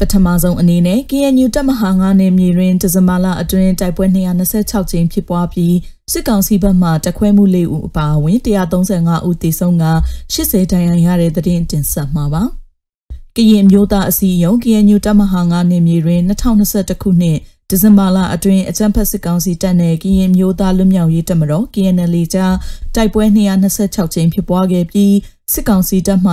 ပထမဆုံးအနေနဲ့ KNU တပ်မဟာ9နယ်မြေတွင်ဒီဇင်ဘာလအတွင်းတိုက်ပွဲ226ကြိမ်ဖြစ်ပွားပြီးစစ်ကောင်စီဘက်မှတခွဲမှု၄ဦးအပါအဝင်135ဦးသေဆုံးက80ဒဏ်ရာရတဲ့တဲ့တင်တင်ဆက်မှာပါ။ကရင်မျိုးသားအစည်းအရုံး KNU တပ်မဟာ9နယ်မြေတွင်2021ခုနှစ်ဒီဇင်ဘာလအတွင်းအကြံဖက်စစ်ကောင်စီတပ်နဲ့ကရင်မျိုးသားလွတ်မြောက်ရေးတပ်မတော် KNL ကြားတိုက်ပွဲ226ကြိမ်ဖြစ်ပွားခဲ့ပြီးစစ်ကောင်စီတပ်မှ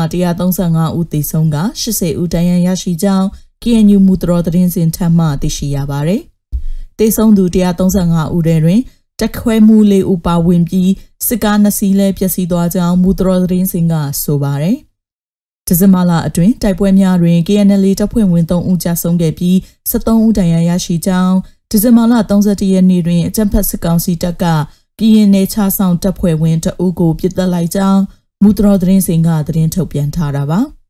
135ဦးသေဆုံးက80ဦးဒဏ်ရာရရှိကြောင်း KNU မူတော်သတင်းစင်ထမ်းမှသိရှိရပါတယ်။တေဆုံးသူ135ဦးတွင်တက်ခွဲမှုလေးဦးပါဝင်ပြီးစစ်ကားနှစ်စီးလဲပျက်စီးသွားကြောင်းမူတော်သတင်းစင်ကဆိုပါတယ်။ဒီဇင်ဘာလအတွင်းတိုက်ပွဲများတွင် KNL တပ်ဖွဲ့ဝင်3ဦးကြာဆုံးခဲ့ပြီး73ဦးဒဏ်ရာရရှိကြောင်းဒီဇင်ဘာလ31ရက်နေ့တွင်အကြံဖက်စစ်ကောင်စီတပ်ကပြည်နယ်ခြားဆောင်တပ်ဖွဲ့ဝင်တအုပ်ကိုပြစ်တက်လိုက်ကြောင်းမူတော်သတင်းစင်ကသတင်းထုတ်ပြန်ထားတာပါ။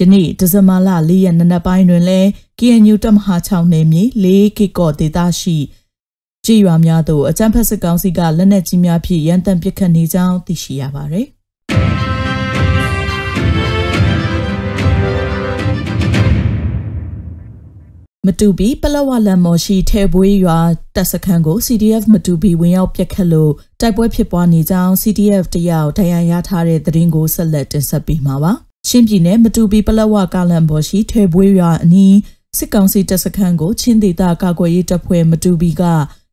ယနေ့ဒီဇင်ဘာလ၄ရက်နနက်ပိုင်းတွင်လည်း KNU တပ်မဟာ6နယ်မြေ၄ကီကော့ဒေသရှိကြေးရွာများသို့အကြမ်းဖက်စစ်ကောင်စီကလက်နက်ကြီးများဖြင့်ရန်တမ်းပစ်ခတ်နေကြောင်းသိရှိရပါသည်မတူပီပလဝလန်မော်ရှိထဲပွေးရွာတပ်စခန်းကို CDF မတူပီဝင်ရောက်ပြက်ခတ်လို့တိုက်ပွဲဖြစ်ပွားနေကြောင်း CDF တယောက်တရားရထားတဲ့သတင်းကိုဆက်လက်တင်ဆက်ပေးမှာပါ။ ချင်းပြည်နယ်မတူပီပလက်ဝကာလန်ဘော်ရှိထွေပွေးရွာအနီးစစ်ကောင်စီတပ်စခန်းကိုချင်းဒေသကာကွယ်ရေးတပ်ဖွဲ့မတူပီက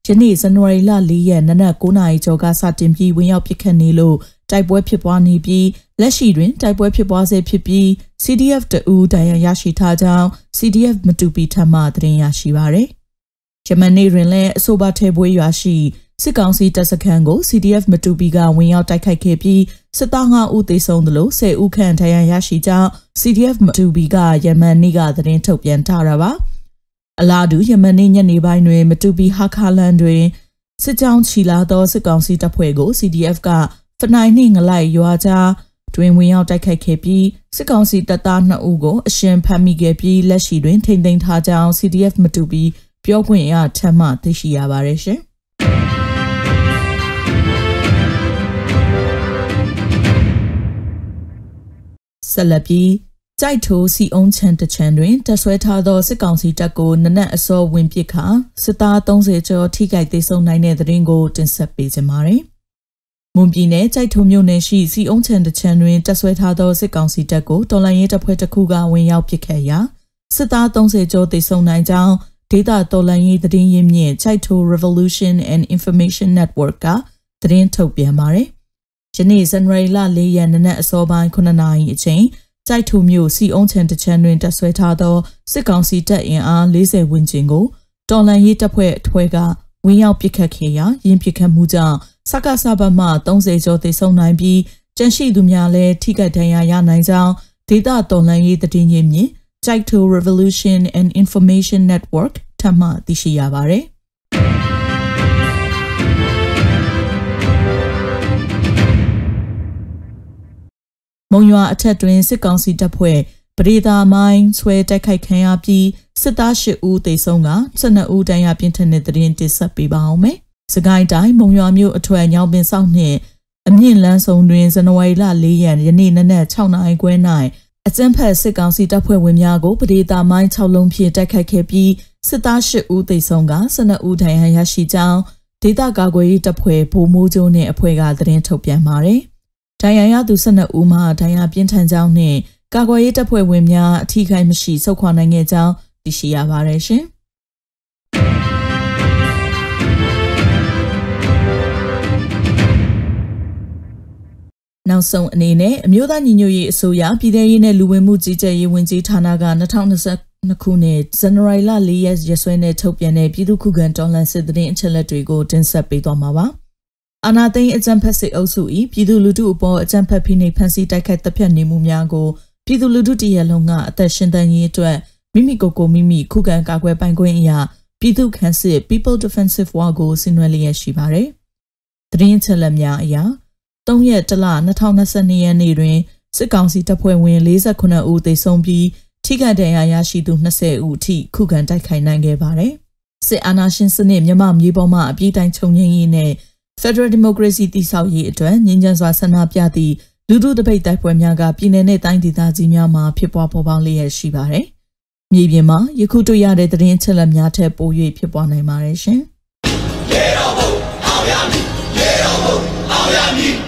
ယနေ့ဇန်နဝါရီလ၄ရက်နနက်9:00နာရီကျော်ကစတင်ပြီးဝင်ရောက်ပစ်ခတ်နေလို့တိုက်ပွဲဖြစ်ပွားနေပြီးလက်ရှိတွင်တိုက်ပွဲဖြစ်ပွားဆဲဖြစ်ပြီး CDF တအူးတိုင်ရရရှိထားကြောင်း CDF မတူပီထံမှသတင်းရရှိပါရယ်။ဂျမနီတွင်လည်းအဆိုပါထဲပွေးရွာရှိစစ်ကောင်စီတပ်စခန်းကို CDF မတူပီကဝင်ရောက်တိုက်ခိုက်ခဲ့ပြီး စစ်သား5ဦးသေဆုံးသလို10ဦးခန့်ဒဏ်ရာရရှိကြောင်း CDF မတူပီကယမန်နေ့ကသတင်းထုတ်ပြန်ထားတာပါအလားတူယမန်နေ့ညနေပိုင်းတွင် မတူပီဟာခါလန်တွင်စစ်ကြောင်းချီလာသောစစ်ကောင်စီတပ်ဖွဲ့ကို CDF ကဖနိုင်နှင့်ငလိုက်ရွာကြားတွင်ဝင်ရောက်တိုက်ခိုက်ခဲ့ပြီးစစ်ကောင်စီတပ်သား2ဦးကိုအရှင်ဖမ်းမိခဲ့ပြီးလက်ရှိတွင်ထိန်းသိမ်းထားကြောင်း CDF မတူပီပြောခွင့်ရထပ်မသိရှိရပါတယ်ရှင် ဆက်လက်ပြီးကြိုက်ထိုးစီအုံးချန်တချန်တွင်တဆွဲထားသောစစ်ကောင်စီတပ်ကိုနနက်အစောဝင်ပစ်ခါစစ်သား30ကျော်ထိခိုက်ဒေဆုံးနိုင်တဲ့တဲ့ရင်ကိုတင်ဆက်ပေးကြပါမယ်။မွန်ပြည်နယ်ကြိုက်ထိုးမြို့နယ်ရှိစီအုံးချန်တချန်တွင်တဆွဲထားသောစစ်ကောင်စီတပ်ကိုတော်လှန်ရေးတပ်ဖွဲ့တစ်ခုကဝင်ရောက်ပစ်ခတ်ရာစစ်သား30ကျော်ဒေဆုံးနိုင်ကြောင်းဒေတာတော်လှန်ရေးသတင်းရင်းမြစ်ကြိုက်ထိုး Revolution and Information Network ကသတင်းထုတ်ပြန်ပါတယ် ယနေ့ဇန်နဝါရီလ၄ရက်နေ့နက်အစောပိုင်း9နာရီအချိန်ကြိုက်ထူမြို့စီအုံးချန်တချန်တွင်တပ်ဆွဲထားသောစစ်ကောင်စီတပ်အင်အား40ဝန်းကျင်ကိုတော်လန်ရေးတပ်ဖွဲ့အထွဲကဝင်းရောက်ပစ်ခတ်ခဲ့ရာရင်းပစ်ခတ်မှုကြောင့်စက္ကစဘမှ30ကျော်သေဆုံးနိုင်ပြီးကျန်ရှိသူများလည်းထိခိုက်ဒဏ်ရာရနိုင်ကြောင်းဒေသတော်လှန်ရေးတည်ငြိမ်မြင့်ကြိုက်ထူ Revolution and Information Network ထပ်မံသိရှိရပါသည် မုံရွာအထက်တွင်စစ်ကောင်စီတပ်ဖွဲ့ပရိသာမိုင်းဆွဲတိုက်ခိုက်ခံရပြီးစစ်သား၈ဦးသေဆုံးက12ဦးဒဏ်ရာပြင်းထန်တဲ့တဲ့ရင်တဆက်ပေးပါအောင်မယ်။စကိုင်းတိုင်းမုံရွာမြို့အထွတ်ညောင်ပင်ဆောက်နှင့်အမြင့်လန်းဆောင်တွင်ဇန်နဝါရီလ၄ရက်ယနေ့နနက်6နာရီခွဲ၌အကြမ်းဖက်စစ်ကောင်စီတပ်ဖွဲ့ဝင်များကိုပဒေတာမိုင်း6လုံးဖြင့်တိုက်ခိုက်ခဲ့ပြီးစစ်သား၈ဦးသေဆုံးက12ဦးဒဏ်ရာရရှိကြောင်းဒေသကာကွယ်ရေးတပ်ဖွဲ့ဗိုလ်မှူးချုပ်နှင့်အဖွဲ့ကသတင်းထုတ်ပြန်ပါတယ်။ ဒဏ်ရာရသူ12ဦးမှဒဏ်ရာပြင်းထန်ကြောင်းနှင့်ကာကွယ်ရေးတပ်ဖွဲ့ဝင်များအထိခိုက်မရှိဆုတ်ခွာနိုင်ခဲ့ကြောင်းသိရှိရပါတယ်ရှင်။နောက်ဆုံးအနေနဲ့အမျိုးသားညီညွတ်ရေးအစိုးရပြည်ထရေးနဲ့လူဝင်မှုကြီးကြပ်ရေးဝန်ကြီးဌာနက2022ခုနှစ်ဇန်နဝါရီလ4ရက်ရက်စွဲနဲ့ထုတ်ပြန်တဲ့ပြည်သူ့ခုခံတော်လှန်စစ်တရင်အချက်လက်တွေကိုတင်ဆက်ပေးသွားမှာပါ။ အာနာသိန်းအကြံဖက်စစ်အုပ်စု၏ပြည်သူလူထုအပေါ်အကြံဖက်ဖိနှိပ်ဖန်ဆီးတိုက်ခိုက်တပ်ဖြတ်နေမှုများကိုပြည်သူလူထုတရလုံးကအသက်ရှင်တန်ရေးအတွက်မိမိကိုယ်ကိုမိမိခုခံကာကွယ်ပိုင်ခွင့်အရာပြည်သူ့ခန့်စစ် People Defensive War ကိုဆင်နွှဲလျက်ရှိပါတယ်သတင်းချက်လက်များအရ3ရက်တလ2022ရက်နေ့တွင်စစ်ကောင်စီတပ်ဖွဲ့ဝင်48ဦးသေဆုံးပြီးထိခိုက်ဒဏ်ရာရရှိသူ20ဦးအထိခုခံတိုက်ခိုက်နိုင်ခဲ့ပါတယ်။စစ်အာဏာရှင်စနစ်မြန်မာမြေပေါ်မှာအပြည့်တိုင်းချုပ်ငြိမ်းရေးနဲ့ Federal Democracy တည်ဆောက်ရေးအတွက်ငြင်းချမ်းစွာဆန္ဒပြသည့်လူထုတပိတ်တိုက်ပွဲများကပြည်내နဲ့တိုင်းဒေသကြီးများမှာဖြစ်ပွားပေါ်ပေါက်လျက်ရှိပါတယ်။မြေပြင်မှာယခုတွေ့ရတဲ့သတင်းချက်လက်များထက်ပို၍ဖြစ်ပွားနိုင်ပါတယ်ရှင်။ရေတော်ဘုံအောင်ရမည်ရေတော်ဘုံအောင်ရမည်